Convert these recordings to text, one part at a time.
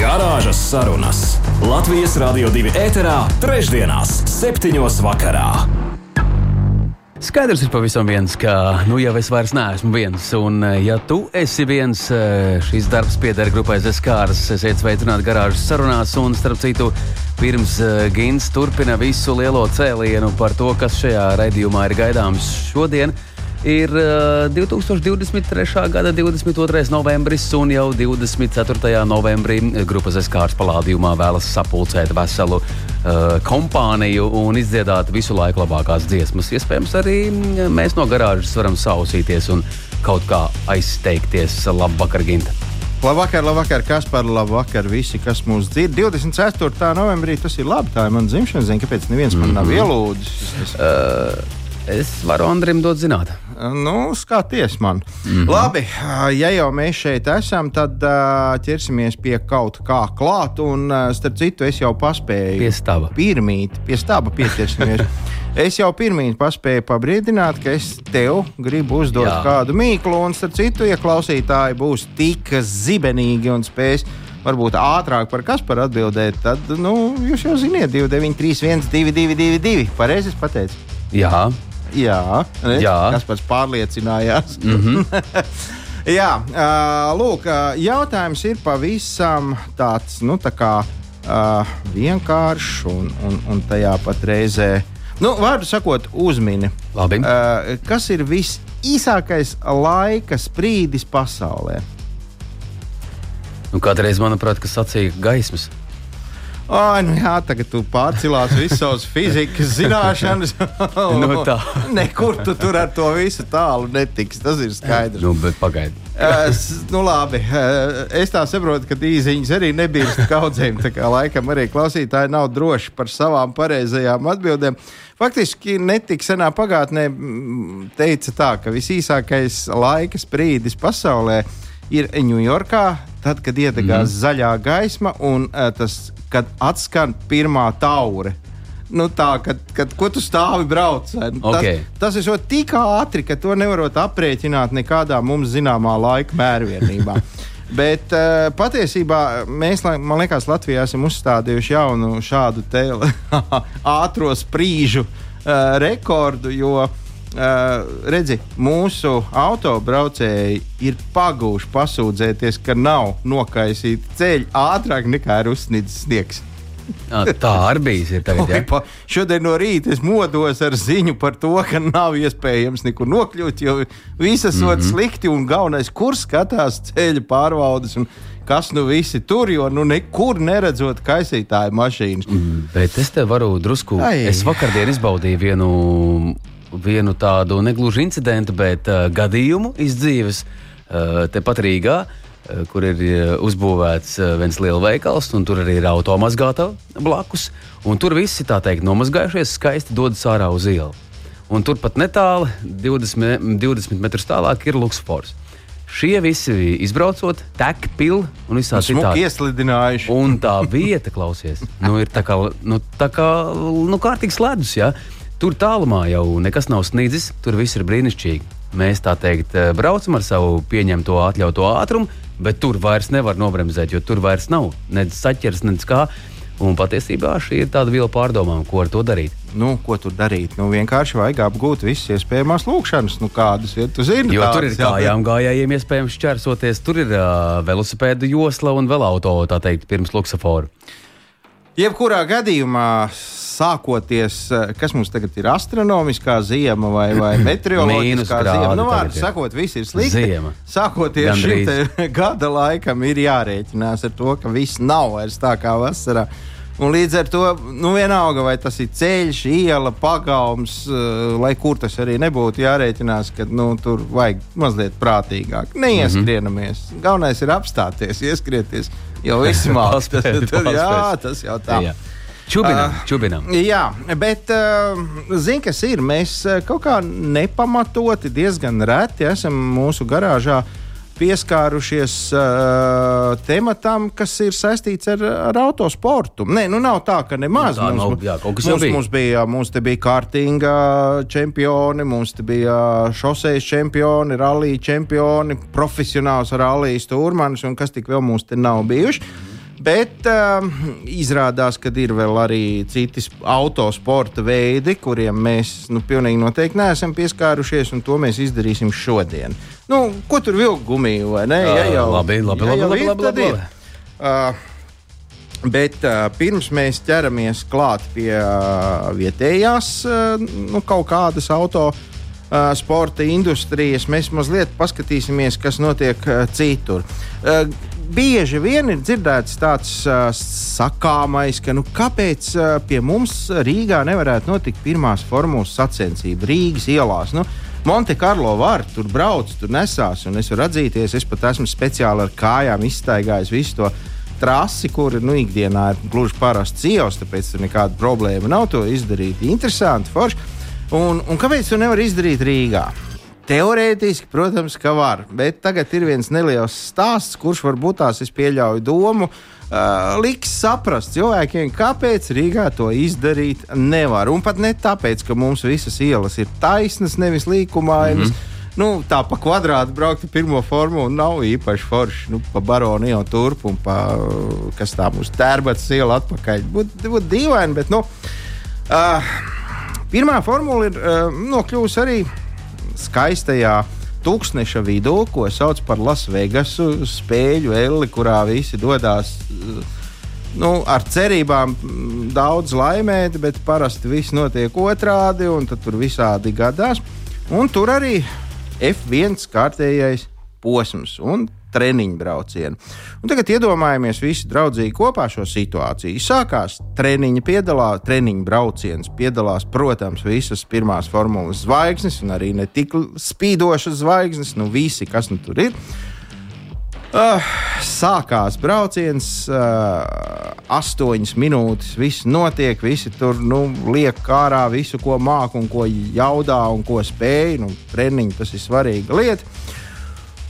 Garāžas sarunas Latvijas Rādio 2 ēterā, trešdienās, septiņos vakarā. Skaidrs ir pavisam viens, ka nu jau es vairs neesmu viens. Un, eh, ja tu esi viens, eh, šis darbs pieder grupai Zeskāras. Esiet sveicināti garāžas sarunās, un starp citu, pirms eh, Gins turpina visu lielo cēlienu par to, kas šajā raidījumā ir gaidāms šodien ir uh, 2023. gada 22. novembris, un jau 24. novembrī grupas Eskārs palādījumā vēlas sapulcēt veselu uh, kompāniju un izdziedāt visu laiku labākās dziesmas. Iespējams, arī mēs no garāžas varam sausīties un kaut kā aizteikties. Labvakar, Ginta! Labvakar, labvakar, kas par labvakar visi, kas mūs dzird. 24. novembrī tas ir labi, tā ir mana dzimšanas diena, kāpēc neviens man nav ielūdzis. Es... Uh, es varu Andrim dot zināt. Nu, skaties man. Mm -hmm. Labi, ja jau mēs šeit esam, tad ķersimies pie kaut kā klāt. Un, starp citu, es jau paspēju. Pie staba. Pirmīt, pie staba pieķersimies. es jau pirmīt paspēju pabrīdināt, ka es tev gribu uzdot Jā. kādu mīklu. Un, starp citu, ja klausītāji būs tik zibenīgi un spēs varbūt ātrāk par kas par atbildēt, tad nu, jūs jau ziniet, 293, 1222. Pareizi pateicu. Jā. Jā, ne? Jā. kas pats pārliecinājās. Mm -hmm. Jā, uh, lūk, jautājums ir pavisam tāds, nu, tā kā uh, vienkāršs un, un, un tajā pat reizē, nu, vārdu sakot, uzmini. Labi. Uh, kas ir visīsākais laika sprīdis pasaulē? Nu, kādreiz, manuprāt, kas sacīja gaismas. Ai, nu jā, tagad tu pārcēlās visas savas fizikas zināšanas. nu, tā. Nekur tu tur ar to visu tālu netiksi. Tas ir skaidrs. Nu, bet pagaidi. es, nu, labi. Es tā saprotu, ka īsiņas arī nebija kaudzēm. Tā kā laikam arī klausītāji nav droši par savām pareizajām atbildēm. Faktiski netik senā pagātnē teica tā, ka visīsākais laika sprīdis pasaulē ir Ņujorkā, tad, kad iedegās mm. zaļā gaisma un uh, tas kad atskan pirmā taure. Nu, tā, kad, kad ko tu stāvi brauc, okay. tas, tas ir tik ātri, ka to nevarot aprēķināt nekādā mums zināmā laika mērvienībā. Bet uh, patiesībā mēs, man liekas, Latvijā esam uzstādījuši jaunu šādu ātrā sprīžu uh, rekordu, jo uh, redzi, mūsu autobraucēji ir pagūši pasūdzēties, ka nav nokaisīti ceļi ātrāk nekā ir uzsnīdis sniegs. Tā arī bija. Tagad, ja? pa, šodien no rīta es modos ar ziņu par to, ka nav iespējams nekur nokļūt, jo visas mm -hmm. slikti un galvenais, kur skatās ceļu pārvaldes. Un, kas nu visi tur, jo nu nekur neredzot kaisītāju mašīnas. Mm, bet es te varu drusku. Ai. Es vakardien izbaudīju vienu vienu tādu negluži incidentu, bet uh, gadījumu izdzīves uh, tepat Rīgā. Uh, kur ir uh, uzbūvēts uh, viens liels veikals, un tur arī ir automazgāta blakus. Tur visi tā teikt nomazgājušies, skaisti dodas ārā uz ielu. Un turpat netālu, 20, 20 metrus tālāk, ir Luksfors. Šie visi izbraucot, tek pili un visādi citādi. Ieslidinājuši. Un tā vieta, klausies, nu, ir tā kā, nu, tā kā nu, kārtīgs ledus. Ja? Tur tālumā jau nekas nav sniedzis, tur viss ir brīnišķīgi. Mēs tā teikt, eh, braucam ar savu pieņemto atļautu ātrumu, bet tur vairs nevar nobremzēt, jo tur vairs nav nedz saķers, nedz kā. Un patiesībā šī ir tāda viela pārdomām, ko ar to darīt. Nu, ko tur darīt? Nu, vienkārši vajag apgūt visas iespējamās lūkšanas, nu, kādas ir. Tu zini, jo tur ir kājām gājējiem iespējams šķērsoties, tur ir uh, velosipēdu josla un vēl auto, tā teikt, pirms luksusafora. Jebkurā gadījumā sākoties, eh, kas mums tagad ir astronomiskā ziema vai, vai meteoroloģiskā ziema. Nu, vārdu sakot, viss ir slikti. Ziema. Sākoties šim gada laikam ir jārēķinās ar to, ka viss nav vairs tā kā vasarā. Un līdz ar to, nu, vienalga, vai tas ir ceļš, iela, pagalms, uh, lai kur tas arī nebūtu, jārēķinās, ka nu, tur vajag mazliet prātīgāk. Neieskrienamies. Mm -hmm. Galvenais ir apstāties, ieskrieties. Jau viss mākslinieks. jā, tas jau tā. Jā. Čubinam, uh, čubinam. Jā, bet uh, zini, kas ir? Mēs kaut kā nepamatoti diezgan reti esam mūsu garāžā uh, pieskārušies uh, tematam, kas ir saistīts ar, ar autosportu. Nē, nu nav tā, ka nemaz. Nu, tā mums, nav, jā, mums, bija. Mums, bija, mums te bija kārtinga čempioni, mums te bija šoseis čempioni, rallija čempioni, profesionāls rallija stūrmanis un kas tik vēl mums te nav bijuši. Bet uh, izrādās, ka ir vēl arī citi autosporta veidi, kuriem mēs nu, pilnīgi noteikti neesam pieskārušies, un to mēs izdarīsim šodien. Nu, ko tur vilkt gumiju, vai ne? Ja jau, labi, labi, ja labi, labi, labi, labi. Uh, Bet uh, pirms mēs ķeramies klāt pie uh, vietējās uh, nu, kaut kādas auto uh, sporta industrijas, mēs mazliet paskatīsimies, kas notiek citur. Bieži vien ir dzirdēts tāds uh, sakāmais, ka nu, kāpēc uh, pie mums Rīgā nevarētu notikt pirmās formulas sacensība Rīgas ielās. Nu, Monte Carlo var, tur brauc, tur nesās, un es varu atzīties, es pat esmu speciāli ar kājām izstaigājis visu to trasi, kur nu, ikdienā ir gluži parasts ielas, tāpēc tur nekāda problēma nav to izdarīt. Interesanti, forši. Un, un kāpēc to nevar izdarīt Rīgā? Teorētiski, protams, ka var, bet tagad ir viens neliels stāsts, kurš varbūt tās es pieļauju domu. Uh, liks saprast cilvēkiem, kāpēc Rīgā to izdarīt nevar. Un pat ne tāpēc, ka mums visas ielas ir taisnas, nevis līkumainas. Mm -hmm. Nu, tā pa kvadrātu braukt ar pirmo formu nav īpaši forši. Nu, pa baronu jau turp un pa, kas tā mūsu tērbats iela atpakaļ. Būtu būt dīvaini, bet, nu, uh, pirmā formula ir uh, nokļuvusi arī skaistajā tūkstneša vidū, ko sauc par Lasvegasu spēļu elli, kurā visi dodas. Nu, ar cerībām daudz laimēt, bet parasti viss notiek otrādi, un tur visādi gadās. Un tur arī F1 kārtējais posms. Un treniņu braucienu. Un tagad iedomājamies visi draudzīgi kopā šo situāciju. Sākās treniņa piedalās, treniņu brauciens, piedalās, protams, visas pirmās formulas zvaigznes, un arī ne tik spīdošas zvaigznes, nu visi, kas nu tur ir. Uh, sākās brauciens, uh, astoņas minūtes. Viss notiek, visi tur nu, liek ārā visu, ko māca un ko jaudā un ko spēj. Nu, treniņi tas ir svarīga lieta.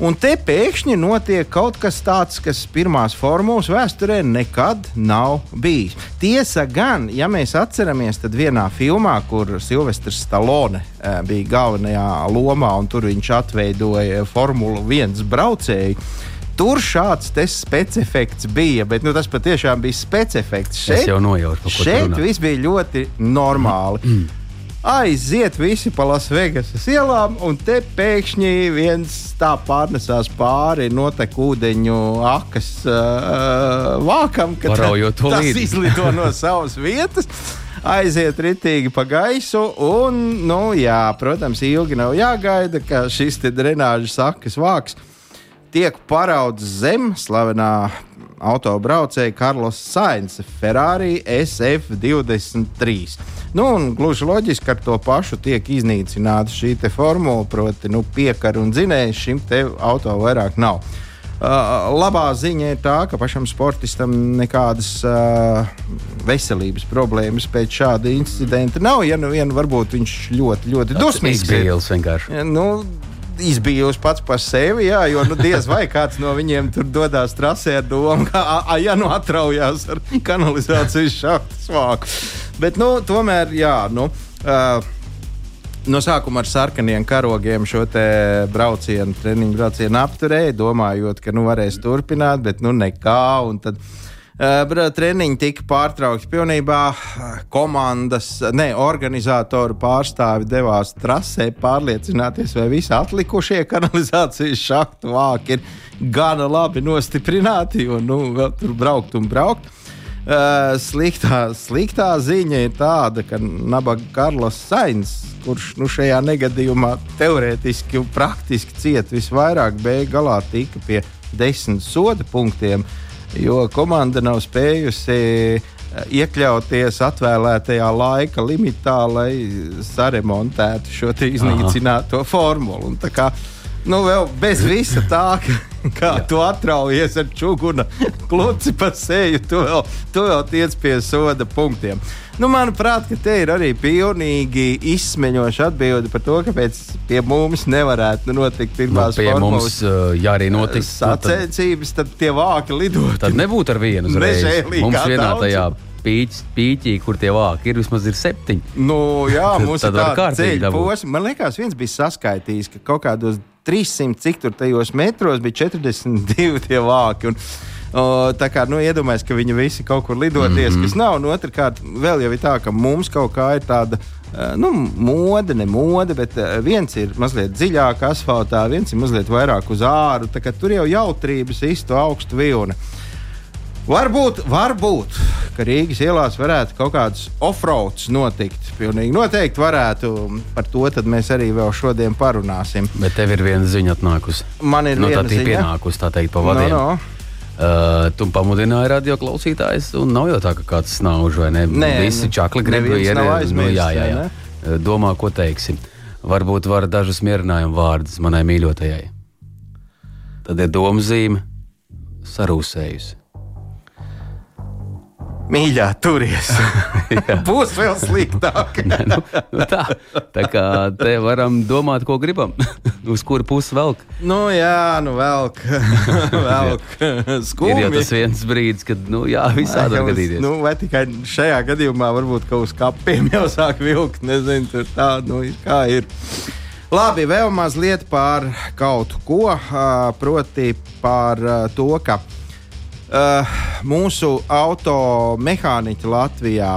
Un te pēkšņi notiek kaut kas tāds, kas pirmās formulas vēsturē nekad nav bijis. Tiesa gan, ja mēs atceramies, tad vienā filmā, kur Silvestris Stalone uh, bija galvenajā lomā un tur viņš atveidoja Formulu 1 braucēju. Tur šāds specifiks bija, bet nu, tas patiešām bija specifiks. Šeit, es jau nojaušu, ka šeit viss bija ļoti normāli. Mm aiziet visi pa Lasvegasas ielām, un te pēkšņi viens tā pārnesās pāri noteku ūdeņu akas uh, vākam, kad tas izlido no savas vietas. Aiziet ritīgi pa gaisu, un, nu, jā, protams, ilgi nav jāgaida, ka šis drenāžas sakas vāks tiek paraudzis zem slavenā autobraucēja Karlos Sainz Ferrari SF23. Nu, gluži loģiski, ar to pašu tiek iznīcināta šī formula, proti, nu, piekara un dzinējs šim auto vairāk nav. Uh, labā ziņa ir tā, ka pašam sportistam nekādas uh, veselības problēmas pēc šāda incidenta nav. Ja nu vien varbūt viņš ļoti, ļoti dusmīgs ir. Ja, nu, izbijusi pats par sevi, jā, jo nu, diez vai kāds no viņiem tur dodas trasē ar domu, ka, a, ja nu atraujās ar kanalizācijas šādu svāku. Bet, nu, tomēr, jā, nu. Uh, No sākuma ar sarkaniem karogiem šo braucienu, treniņu braucienu apturēja, domājot, ka nu varēs turpināt, bet nu nekā. Tad, uh, Uh, treniņi tika pārtraukti pilnībā. Komandas, ne organizatoru pārstāvi devās trasē pārliecināties, vai visi atlikušie kanalizācijas šahtu vāki ir gana labi nostiprināti, un nu, vēl tur braukt un braukt. Uh, sliktā, sliktā ziņa ir tāda, ka Nabaga Karls Sainz, kurš nu, šajā negadījumā teorētiski un praktiski cieta visvairāk, beig galā tika pie desmit soda punktiem. Uh, jo komanda nav spējusi eh, iekļauties atvēlētajā laika limitā, lai saremontētu šo iznīcināto Aha. formulu. Un kā, nu, vēl bez visa tā, kā tu atraujies ar čūnu kluci pa seju, tu vēl, tu vēl tiec pie soda punktiem. Nu, manuprāt, te ir arī pilnīgi izsmeļoša atbilde par to, kāpēc pie mums nevarētu notikt pirmās nu, formulas. Uh, ja arī notiks sacensības, tad tie vāki lidot. Tad nebūtu ar vienu uzreiz. Mums vienā tajā pīķi, pīķī, kur tie vāki ir, vismaz ir septiņi. Nu, jā, mums ir tāda ceļa posma. Man liekas, viens bija saskaitījis, ka kaut kādos 300 cik tur tajos metros bija 42 tie vāki. Un, O, tā kā nu, iedomājieties, ka viņi visi kaut kur lidoties, mm -hmm. kas nav. Un otrkārt, vēl jau ir tā, ka mums kaut kā ir tāda. Nu, mode, ne mode, bet viens ir mazliet dziļāk asfaltā, viens ir mazliet vairāk uz āru. Tur jau jautrības īstu augstu vilni. Varbūt, varbūt, ka Rīgas ielās varētu kaut kāds offroads notikt. Pilnīgi noteikti varētu. Par to mēs arī vēl šodien parunāsim. Bet tev ir viena ziņa atnākusi. Man ir no, nu, viena ziņa. Pienākusi, tā teikt, pa vadiem. No, no. Uh, tu pamudināji radio klausītājus, un nav jau tā, ka kāds snauž vai ne. Nē, visi čakli grib ierēt. Nu, jā, jā, jā. Uh, domā, ko teiksim. Varbūt var dažus mierinājumu vārdus manai mīļotajai. Tad ir domzīme sarūsējusi. Mīļā, turies. Būs vēl sliktāk. Nē, nu, nu tā, tā kā te varam domāt, ko gribam. Uz kuru pusi velk? Nu, jā, nu velk. velk. Ir jau tas viens brīdis, kad nu, jā, visādi var gadīties. Nu, vai tikai šajā gadījumā varbūt kaut uz kapiem jau sāk vilkt. Nezinu, tur tā, nu, kā ir. Labi, vēl mazliet par kaut ko, proti par to, ka Uh, mūsu automehāniķi Latvijā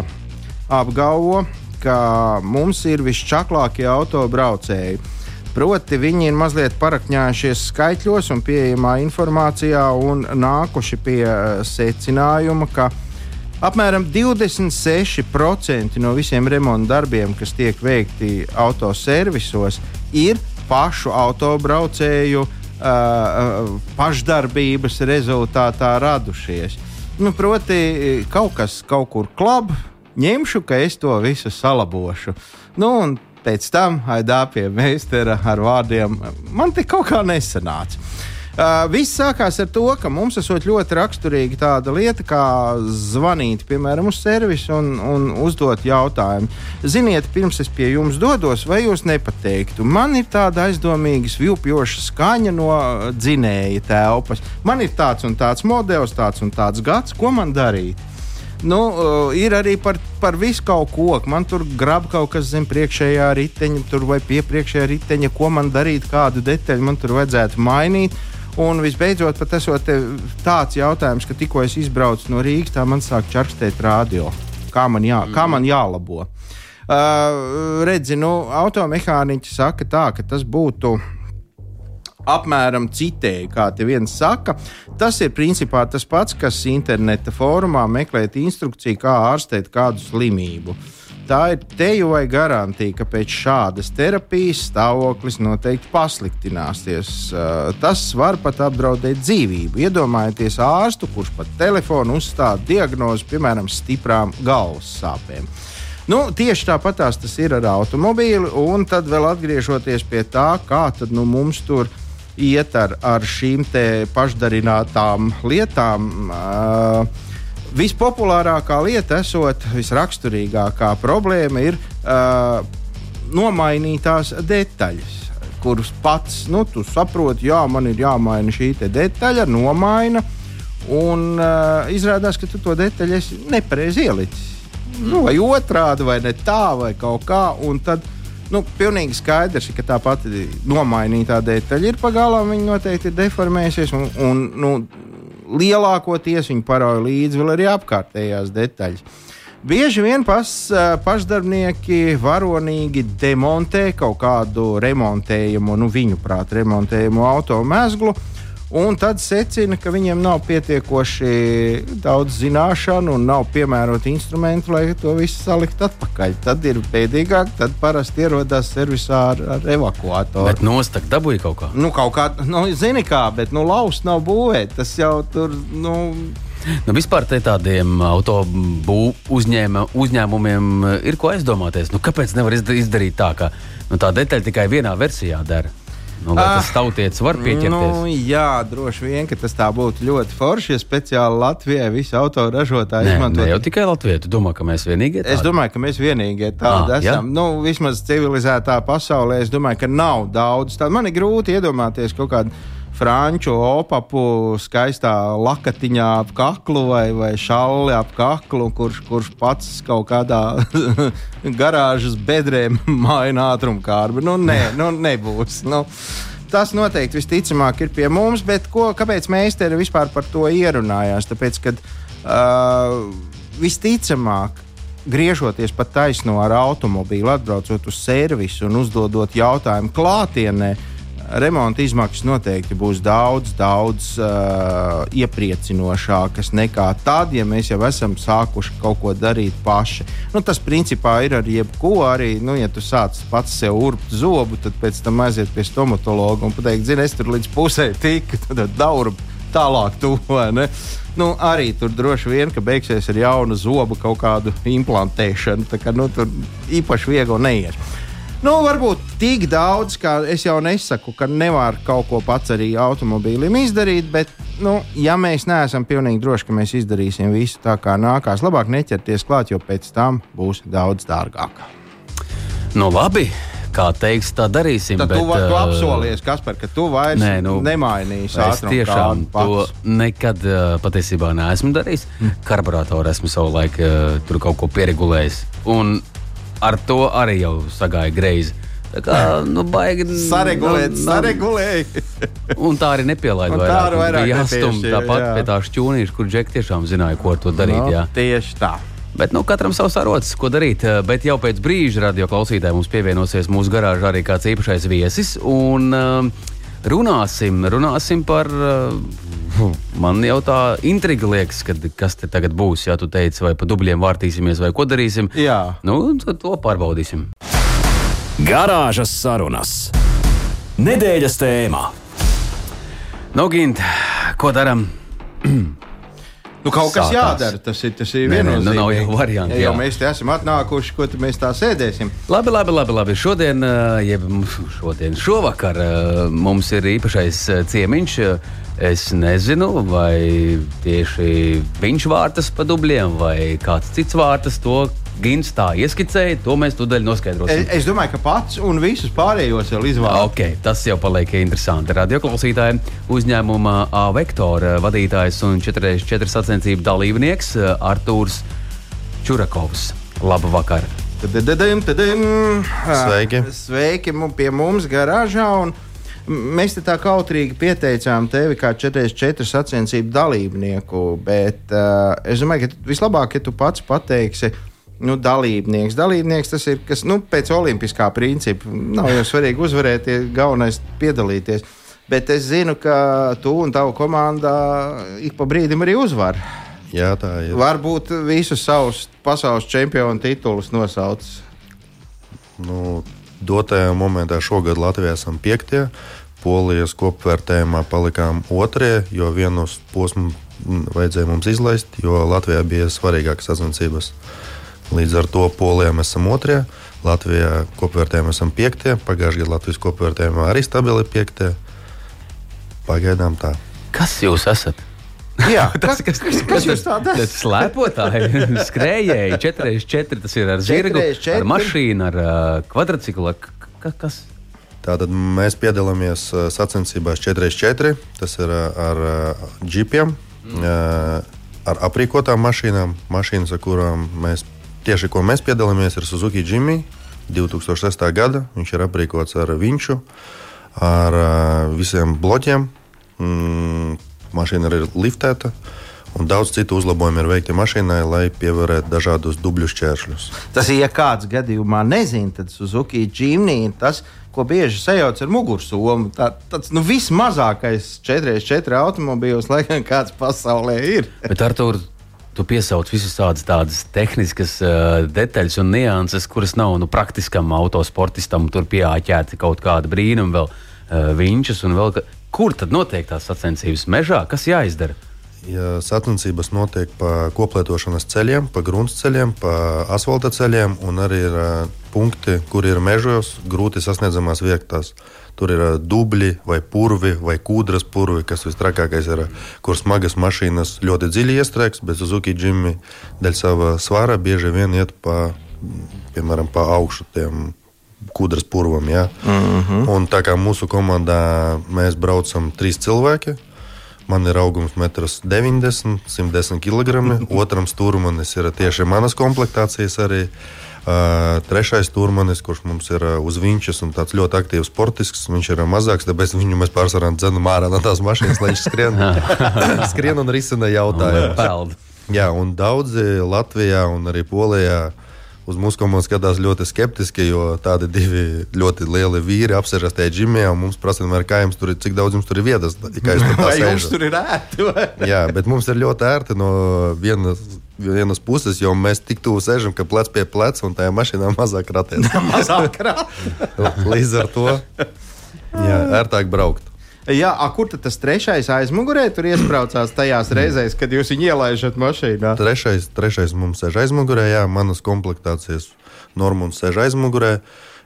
apgalvo, ka mums ir visčaklākie autobraucēji. Proti, viņi ir mazliet parakņājušies skaitļos un pieejamā informācijā un nākuši pie uh, secinājuma, ka apmēram 26% no visiem remonta darbiem, kas tiek veikti autoservisos, ir pašu autobraucēju uh, uh, pašdarbības rezultātā radušies. Nu, proti, kaut kas kaut kur klab, ņemšu, ka es to visu salabošu. Nu, un pēc tam aidā pie meistara ar vārdiem man te kaut kā nesanāca. Uh, viss sākās ar to, ka mums esot ļoti raksturīga tāda lieta, kā zvanīt, piemēram, uz servisu un, un uzdot jautājumu. Ziniet, pirms es pie jums dodos, vai jūs nepateiktu, man ir tāda aizdomīga, vilpjoša skaņa no dzinēja telpas. Man ir tāds un tāds modelis, tāds un tāds gads, ko man darīt? Nu, uh, ir arī par, par visu kaut ko. Man tur grab kaut kas zem priekšējā riteņa, vai pie priekšējā riteņa, ko man darīt, kādu detaļu man tur vajadzētu mainīt. Un visbeidzot, pat esot tāds jautājums, ka tikko es izbraucu no Rīgas, tā man sāk čarkstēt radio. Kā man, jā, kā man jālabo? Uh, redzi, nu, automehāniķi saka tā, ka tas būtu apmēram citēji, kā te viens saka. Tas ir principā tas pats, kas interneta fórumā meklēt instrukciju, kā ārstēt kādu slimību. Uh, Tā ir teju vai garantija, ka pēc šādas terapijas stāvoklis noteikti pasliktināsies. Tas var pat apdraudēt dzīvību. Iedomājieties ārstu, kurš pat telefonu uzstāda diagnozi, piemēram, stiprām galvas sāpēm. Nu, tieši tāpat tas ir ar automobīli, un tad vēl atgriežoties pie tā, kā nu, mums tur iet ar, ar šīm pašdarinātām lietām. Uh, Vispopulārākā lieta, esot visraksturīgākā problēma, ir uh, nomainītās detaļas, kuras pats nu, saproti, jā, man ir jāmaina šī detaļa, nomaina. Un uh, izrādās, ka tu to detaļu esi nepareizi ielicis. Nu, vai otrādi, vai ne tā, vai kaut kā. Un tad nu, pilnīgi skaidrs, ka tā pati nomainītā detaļa ir pagalām, viņa noteikti ir deformējusies. Un, un, nu, lielākoties viņi parauja līdzi vēl arī apkārtējās detaļas. Bieži vien pas, pašdarbnieki varonīgi demontē kaut kādu remontējumu, nu, viņu prāt, remontējumu automēzglu, un tad secina, ka viņiem nav pietiekoši daudz zināšanu un nav piemēroti instrumenti, lai to visu saliktu atpakaļ. Tad ir bēdīgāk, tad parasti ierodas servisā ar, ar evakuatoru. Bet nostak dabūja kaut kā. Nu, kaut kā, nu, zini kā, bet, nu, laust nav būvēt. Tas jau tur, nu. Nu, vispār tādiem autobūviem uzņēma, uzņēmumiem ir ko aizdomāties. Nu, kāpēc nevar izdarīt tā, ka nu, tā detaļa tikai vienā versijā dara? Nu, lai tas ah, tautietis var pieķerties. Nu, jā, droši vien, ka tas tā būtu ļoti forši, ja speciāli Latvijai visi autoražotāji izmanto. Ne jau tikai Latvijai, tu domā, ka mēs vienīgie tādi? Es domāju, ka mēs vienīgie tādi ah, esam. Jā? Nu, vismaz civilizētā pasaulē, es domāju, ka nav daudz tādu. Man ir grūti iedomāties kaut kādu franču opapu skaistā lakatiņā ap kaklu vai, vai šalli ap kaklu, kurš, kurš pats kaut kādā garāžas bedrē maina ātrumkārbu. Nu, nē, nu, nebūs. Nu, tas noteikti visticamāk ir pie mums, bet ko, kāpēc mēs te vispār par to ierunājām? Tāpēc, ka uh, visticamāk, griežoties pa taisno ar automobīlu, atbraucot uz servisu un uzdodot jautājumu klātienē, uh, remonta izmaksas noteikti būs daudz, daudz uh, iepriecinošākas nekā tad, ja mēs jau esam sākuši kaut ko darīt paši. Nu, tas principā ir ar jebko arī. Nu, ja tu sāc pats sev urbt zobu, tad pēc tam aiziet pie stomatologa un pateikt, zini, es tur līdz pusē tiku, tad dauru tālāk tu vai ne. Nu, arī tur droši vien, ka beigsies ar jaunu zobu kaut kādu implantēšanu. Tā kā nu, tur īpaši viegli neies. Nu, varbūt tik daudz, ka es jau nesaku, ka nevar kaut ko pats arī automobīlim izdarīt, bet, nu, ja mēs neesam pilnīgi droši, ka mēs izdarīsim visu tā, kā nākās, labāk neķerties klāt, jo pēc tam būs daudz dārgāk. Nu, labi. Kā teiks, tā darīsim. Tad bet, tu, tu apsolies, Kaspar, ka tu vairs nē, nu, nemainīsi. Es tiešām to nekad patiesībā neesmu darījis. Mm. Karburātoru esmu savulaik tur kaut ko pieregulējis. Un ar to arī jau sagāja greizi. Tā kā nu, baigi saregulēt, nu, saregulēt. un tā arī nepielaida. Tā arī vairāk jāstum tāpat jā. pie tā šķūnīša, kur Džek tiešām zināja, ko to darīt. No, jā. Tieši tā. Bet nu, katram savs arots, ko darīt. Bet jau pēc brīža radio klausītājiem mums pievienosies mūsu garāžā arī kāds īpašais viesis. Un, uh, runāsim, runāsim par. Uh, Man jau tā intriga liekas, kad, kas te tagad būs. Ja tu teici, vai pa dubļiem vārtīsimies, vai ko darīsim. Jā, nu, to pārbaudīsim. Garāžas sarunas. Nedēļas tēmā. Nu, Gint, ko darām? Nu, kaut kas Sākās. jādara. Tas ir, tas ir viennozīmīgi. Nu, nav jau varianti. Ja jau mēs te esam atnākuši, ko mēs tā sēdēsim. Labi, labi, labi. labi. Šodien, jeb šodien, šovakar mums ir īpašais ciemiņš. Es nezinu, vai tieši viņš vārtas pa dubļiem, vai kāds cits vārtas to Gins tā ieskicēja, to mēs tūdaļ noskaidrosim. Es, es domāju, ka pats un visus pārējos vēl izvēlēsies. Okay, tas jau paliek interesanti. Radioklausītājiem uzņēmuma A vektora vadītājs un 4x4 sacensību dalībnieks Artūrs Čurakovs. Labu vakaru! Sveiki! Sveiki pie mums garāžā! Un... Mēs te tā kautrīgi pieteicām tevi kā 44 sacensību dalībnieku, bet uh, es domāju, ka vislabāk, ja tu pats pateiksi, nu, dalībnieks. Dalībnieks tas ir kas nu, pēc olimpiskā principa. Nav jau svarīgi uzvarēt, galvenais ir piedalīties. Bet es zinu, ka tu un tava komanda ik pa brīdim arī uzvar. Jā, tā ir. Varbūt visus savus pasaules čempionu titulus nosauc. Nu, dotajā momentā šogad Latvijā esam piektie. Polijas kopvērtējumā palikām otrie, jo vienu posmu vajadzēja mums izlaist, jo Latvijā bija svarīgākas sacensības. Līdz ar to Polijā mēs esam otrajā, Latvijā kopvērtējumā esam piektie, pagājušajā gadā Latvijas kopvērtējumā arī stabili piektie. Pagaidām tā. Kas jūs esat? Jā, tas, kas, kas, kas jūs tādas? Tas slēpotāji, skrējēji, 4x4, tas ir ar zirgu, ar mašīnu, ar uh, kvadrciklu. Kas? Tātad mēs piedalāmies uh, sacensībās 4x4, tas ir uh, ar uh, džipiem, mm. uh, ar aprīkotām mašīnām, mašīnas, ar kurām mēs Tieši ko mēs piedalāmies, ir Suzuki Jimmy 2006. gada. Viņš ir aprīkots ar vinču, ar visiem bloķiem. Mm, mašīna ir liftēta. Un daudz citu uzlabojumu ir veikti mašīnai, lai pievērētu dažādus dubļu šķēršļus. Tas ir, ja kāds gadījumā nezina, tad Suzuki Jimny ir tas, ko bieži sajauc ar mugursomu. Tā, tāds nu, vismazākais 4x4 automobīls, lai gan kāds pasaulē ir. Bet ar to tu piesauc visas tādas, tādas tehniskas uh, detaļas un nianses, kuras nav nu, praktiskam autosportistam. Tur pieāķēti kaut kāda brīnuma, vēl uh, viņšas un vēl. Kur tad notiek tās sacensības? Mežā, kas jāizdara? Ja sacensības notiek pa koplietošanas ceļiem, pa gruntsceļiem, pa asfalta ceļiem, un arī ir uh, punkti, kur ir mežos, grūti sasniedzamās vietās. Tur ir dubļi, vai purvi, vai kūdras purvi, kas visstrakākais ir, kur smagas mašīnas ļoti dziļi iestrēgs, bet Suzuki Jimmy dēļ sava svara bieži vien iet pa, piemēram, pa augšu tiem kūdras purvam. Ja? Mm -hmm. Un tā kā mūsu komandā mēs braucam trīs cilvēki. Man ir augums 1,90 m, 110 kg. Otram stūrmanis ir tieši manas komplektācijas arī. Uh, trešais turmanis, kurš mums ir uh, uz viņas un tāds ļoti aktīvs sportisks, viņš ir uh, mazāks, tāpēc viņu mēs pārsvarā dzenam ārā no tās mašīnas, lai viņš skrien, skrien un risina jautājumus. Jā, un daudzi Latvijā un arī Polijā uz mūsu komandu skatās ļoti skeptiski, jo tādi divi ļoti lieli vīri apsēžas tajā ģimijā. Mums prasa, kā jums tur ir, cik daudz jums tur ir vietas. Kā jūs tur, jums tur ir ērti? Jā, bet mums ir ļoti ērti no vienas. Vienas puses, jo mēs tik tuvu sēžam, ka plec pie pleca un tajā mašīnā mazāk ratēs. mazāk ratēs. Līdz ar to jā, ērtāk braukt. Jā, a, kur tas trešais aizmugurē tur iesprādzās tajās reizēs, kad jūs viņu ielaižat mašīnā? Trešais, trešais mums sēž aizmugurē, jā, manas komplektācijas normas sēž aizmugurē.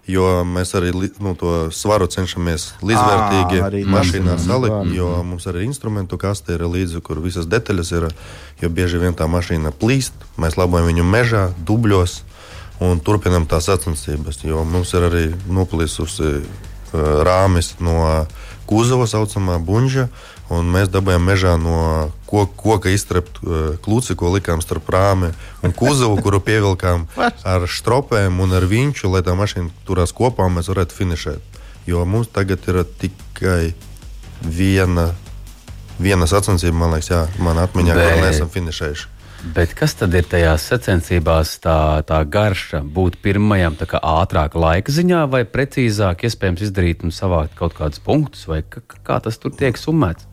Jo mēs arī nu, to svaru cenšamies līdzvērtīgi mašīnā salikt, jo mums arī instrumentu kaste ir līdzi, kur visas detaļas ir. Jo bieži vien tā mašīna plīst, mēs labojam viņu mežā, dubļos un turpinam tās sacensības. Jo mums ir arī noplīsusi uh, rāmis no uh, kuzava saucamā buļbuļsakta. Mēs dabūjām mežā no koka, koka iztrept uh, klūci, ko likām starp rāmi un kuzavu, kuru pievilkām ar stropēm un ar viņu, lai tā mašīna turās kopā un mēs varētu finišēt. Jo mums tagad ir tikai viena, viena sacensība, man liekas, jā, man atmiņā, ka neesam finišējuši. Bet kas tad ir tajās sacensībās tā, tā garša? Būt pirmajam ātrāk laika ziņā, vai precīzāk iespējams izdarīt un savākt kaut kādus punktus, vai kā tas tur tiek summēts?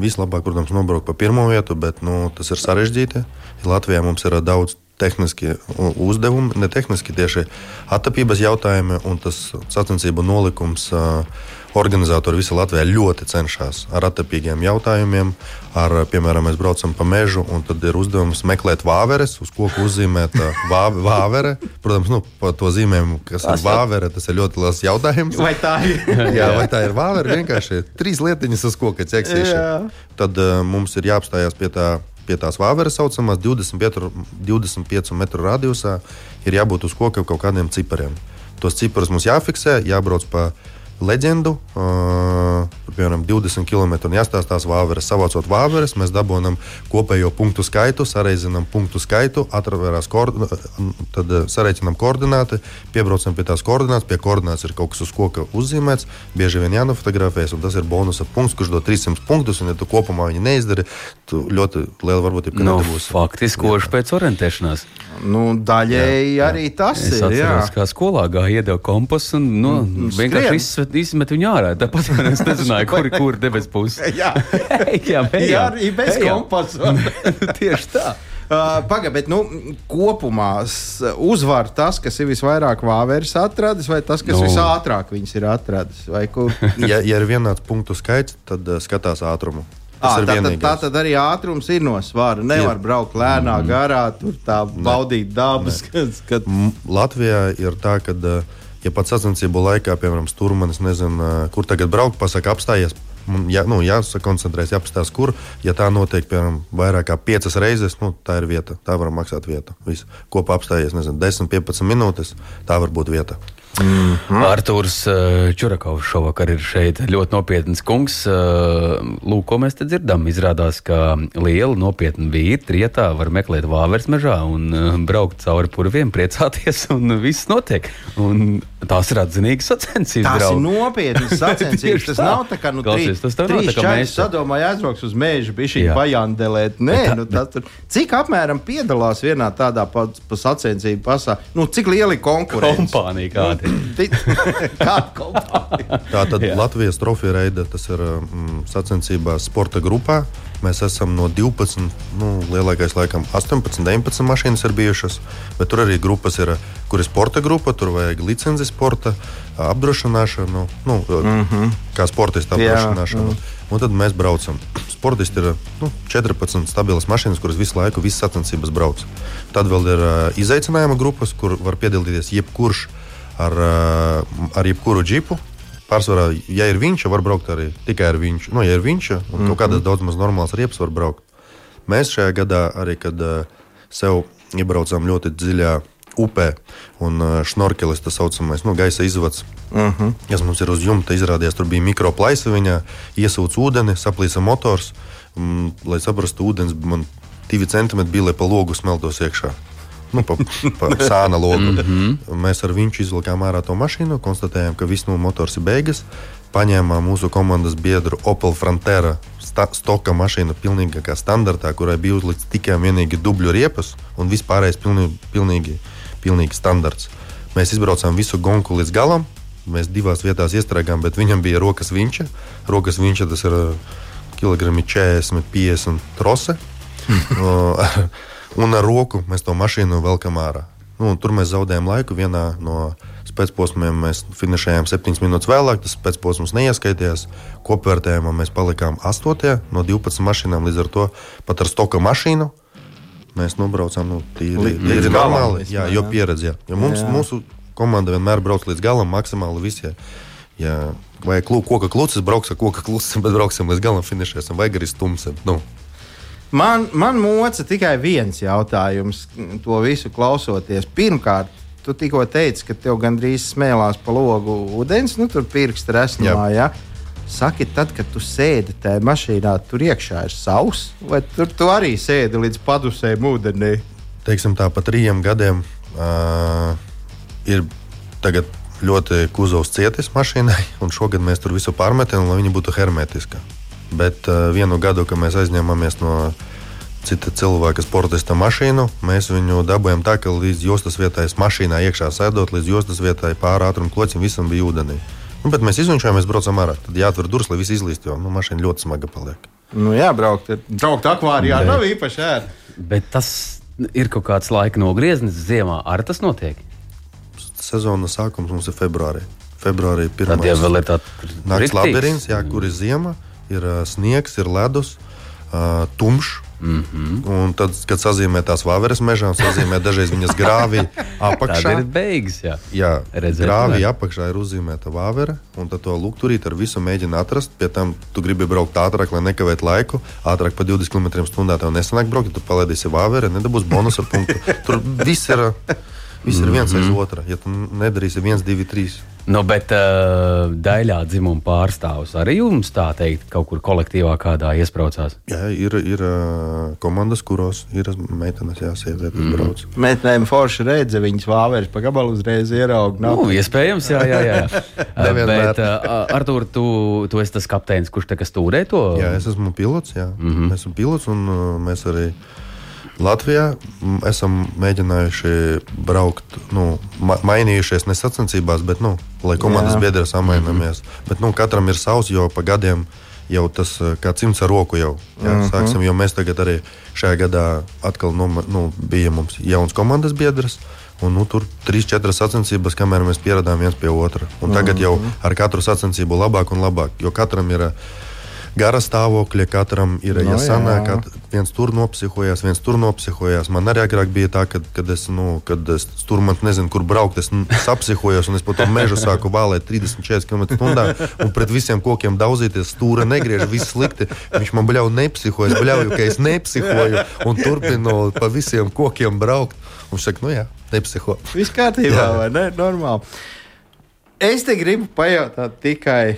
Vislabāk, protams, nobraukt pa pirmo vietu, bet nu, tas ir sarežģīti. Latvijā mums ir daudz tehniski uzdevumi, ne tehniski tieši attapības jautājumi un tas sacensību nolikums. Organizatori visā Latvijā ļoti cenšas ar attapīgiem jautājumiem. Ar, piemēram, mēs braucam pa mežu, un tad ir uzdevums meklēt vāveres, uz koku uzzīmēt vāve, vāvere. Protams, nu, par to zīmējumu, kas tas ir vāvere, tas ir ļoti liels jautājums. Vai tā ir? Jā, vai tā ir vāvere? Vienkārši trīs lietiņas uz koka ķeksīšana. Tad uh, mums ir jāapstājās pie tā pie tās vāveres saucamās 25, 25 metru radiusā, ir jābūt uz koka kaut kādiem cipariem. Tos ciparus mums jāfiksē, jābrauc pa leģendu. Uh, piemēram, 20 km jāstāstās vāveres. Savācot vāveres, mēs dabūjam kopējo punktu skaitu, sareizinām punktu skaitu, atverās tad sareiķinām koordināti, piebraucam pie tās koordinātas. Pie koordinātas ir kaut kas uz koka uzzīmēts, bieži vien jānofotografējas, un tas ir bonusa punkts, kurš dod 300 punktus. Un, ja tu kopumā viņu neizdari, tu ļoti liela varbūtība, ka nu, nebūs. Faktiski, koši pēc orientēšanās. Nu, daļēji jā, arī tas es ir. Atceros, kā skolā gāja iedeva kompasu un nu, mm, vienkārši izsmet, izsmet viņu ārā. Tāpat es nezināju, kur ir kur debes puse. jā, jā, jā, arī bez kompasa. Tieši tā. Uh, Pagaidiet, bet nu, kopumā uzvar tas, kas ir visvairāk vāveres atradis, vai tas, kas nu. visātrāk viņas ir atradis? ja, ja ir vienāds punktu skaits, tad uh, skatās ātrumu. À, tā, tad, tā tad arī ātrums ir no svara. Nevar ir. braukt lēnā mm. garā, tur tā baudīt dabas. Kad, kad... Latvijā ir tā, ka, ja pats sacensību laikā, piemēram, stūrmanis nezina, kur tagad braukt, pasaka, apstājies. Jā, nu, jāsakoncentrējas, jāapstāsta, kur. Ja tā notiek, piemēram, vairāk kā piecas reizes, nu, tā ir vieta. Tā var maksāt vieta. Visu. Kopā apstājies, nezinu, 10, 15 minūtes. Tā var būt vieta. Mm -hmm. Arthurs eh, Čurakovs šovakar ir šeit. Ļoti nopietns kungs. Eh, lūk, ko mēs te dzirdam. Izrādās, ka liela nopietna vīri trietā var meklēt vāveres mežā un eh, braukt cauri purviem, priecāties, un viss notiek. Un tās ir atzinīgas sacensības. Tas draugi. ir nopietnas sacensības. tas tā. nav tā kā nu, Klausies, tas trīs, nav tā kā mēs sadomājam aizbraukt uz mēžu, bija šī pajandelēt. Nē, tā, nu, tas, tur, cik apmēram piedalās vienā tādā pa, pa sacensību pasā? Nu, cik lieli konkurenti? Kompānija kāda. Tā tad Jā. Latvijas trofeja reida tas ir mm, sacensībās sporta grupā. Mēs esam no 12, nu, lielākais laikam 18, 19 mašīnas ir bijušas, bet tur arī grupas ir, kur ir sporta grupa, tur vajag licenci sporta, apdrošināšanu, nu, mm -hmm. kā sportista apdrošināšanu. Jā, un tad mēs braucam. Sportisti ir nu, 14 stabilas mašīnas, kuras visu laiku, visas sacensības brauc. Tad vēl ir uh, izaicinājuma grupas, kur var piedalīties jebkurš ar, eh, ar jebkuru džipu. pārsvarā, ja ir viņš, var braukt arī tikai ar viņš. Nu, ja ir viņš, un mm -hmm. kaut kādas daudz maz normālas riepas var braukt. Mēs šajā gadā arī, kad uh, sev iebraucām ļoti dziļā upē, un uh, šnorkelis tas saucamais, nu, gaisa izvads. Uh mhm. -huh. Kas mums ir uz jumta izrādījās, tur bija mikroplaisa viņā, iesūc ūdeni, saplīsa motors. Um, lai saprastu, ūdens man divi centimetri bija, lai pa logu smeltos iekšā. Nu, pa, pa sāna logu. Mm -hmm. Mēs ar viņu izvilkām ārā to mašīnu, konstatējām, ka viss no motors ir beigas. Paņēmām mūsu komandas biedru Opel Frontera stoka mašīnu, pilnīgi standartā, kurai bija uzlikts tikai un vienīgi dubļu riepas, un vispārējais pilnīgi, pilnīgi pilnīgi standarts. Mēs izbraucām visu gonku līdz galam. Mēs divās vietās iestrēgām, bet viņam bija rokas viņš. Rokas viņš tas ir uh, kilogrami 40, 50 trose. un ar roku mēs to mašīnu velkam ārā. Nu, tur mēs zaudējām laiku. Vienā no pēcposmiem mēs finšējām 7 minūtes vēlāk. Tas pēcposms neieskaitījās. Kopvērtējumā mēs palikām 8 no 12 mašīnām. Līdz ar to pat ar stoka mašīnu Mēs nobraucām nu, tīri, tīri normāli, jā, jo pieredzi. Jā. Jo mums, jā. Mūsu komanda vienmēr brauc līdz galam, maksimāli visiem. Ja, vai klū, koka klucis brauks ar koka kluci, bet brauksim līdz galam, finišēsim, vai arī stumsim. Nu. Man, man moca tikai viens jautājums, to visu klausoties. Pirmkārt, tu tikko teici, ka tev gandrīz smēlās pa logu ūdens, nu tur pirksti resnumā. Ja? Saki, tad, kad tu sēdi tajā mašīnā, tur iekšā ir sauss, vai tur tu arī sēdi līdz padusēm ūdenī? Teiksim, tā pa trījiem gadiem uh, ir ļoti kuzovs cietis mašīnai, un šogad mēs tur visu pārmetam, lai viņa būtu hermetiska. Bet uh, vienu gadu, kad mēs aizņēmāmies no cita cilvēka sportista mašīnu, mēs viņu dabūjām tā, ka līdz jostas vietai mašīnā iekšā sēdot, līdz jostas vietai pāri ātruma klocim visam bija ūdenī. Nu, bet mēs izņemam, mēs braucam ārā. Tad jāatver durvis, lai viss izlīst, jo nu, mašīna ļoti smaga paliek. Nu, jā, braukt, braukt akvārijā bet, nav īpaši ērti. Bet tas ir kaut kāds laika nogrieznis ziemā. Ar tas notiek? Sezonas sākums mums ir februārī. Februārī pirmā diena vēl ir tāds nakts labirints, kur ir ziema, ir uh, sniegs, ir ledus, uh, tumšs. Mm -hmm. Un tad, kad sazīmē tās vāveres mežā, sazīmē dažreiz viņas grāvī apakšā. Tā ir beigas, jā. Jā, Redzēt, grāvī ne? apakšā ir uzzīmēta vāvere, un tad to lukturīt ar visu mēģina atrast. Pie tam tu gribi braukt ātrāk, lai nekavētu laiku. Ātrāk pa 20 km/h tev nesanāk braukt, ja tu palaidīsi vāveri, nedabūs bonusa punktu. Tur viss ir, viss ir viens mm -hmm. aiz mhm. otra. Ja tu nedarīsi viens, divi, trīs. Nu, bet uh, daļā dzimuma pārstāvs arī jums tā teikt, kaut kur kolektīvā kādā iesprācās? Jā, ir, ir uh, komandas, kuros ir meitenes, jā, sievietes mm. brauc. Meitenēm forši redzi, viņas vāveres pa gabalu uzreiz ierauga. Nu, iespējams, jā, jā. jā. bet, uh, Artur, tu, tu esi tas kapteinis, kurš te stūrē to? Jā, es esmu pilots, jā. Mm -hmm. Esmu pilots un uh, mēs arī. Latvijā esam mēģinājuši braukt, nu, ma mainījušies ne sacensībās, bet, nu, lai komandas biedri samainamies. Mm -hmm. Bet nu, katram ir savs, jo pa gadiem jau tas eh, kā cimds ar roku jau jā, mm -hmm. sāksim, jo mēs tagad arī šajā gadā atkal nu, nu, bija mums jauns komandas biedrs. Un, nu, tur trīs, četras sacensības, kamēr mēs pieradām viens pie otra. Un tagad jau ar katru sacensību labāk un labāk, jo katram ir gara stāvokļa katram ir. No, ja sanāk, ka viens tur nopsihojās, viens tur nopsihojās. Man arī agrāk bija tā, kad, kad es, nu, kad es tur man nezinu, kur braukt, es apsihojos un es pa to mežu sāku vālēt 30-40 km/h un pret visiem kokiem daudzīties. Stūra negriež, viss slikti. Viņš man bļauj nepsihojas, bļauj, ka es nepsihoju un turpinu pa visiem kokiem braukt. Un viņš saka, nu jā, nepsiho. Viss kārtībā, vai ne? Normāli. Es te gribu pajautāt tikai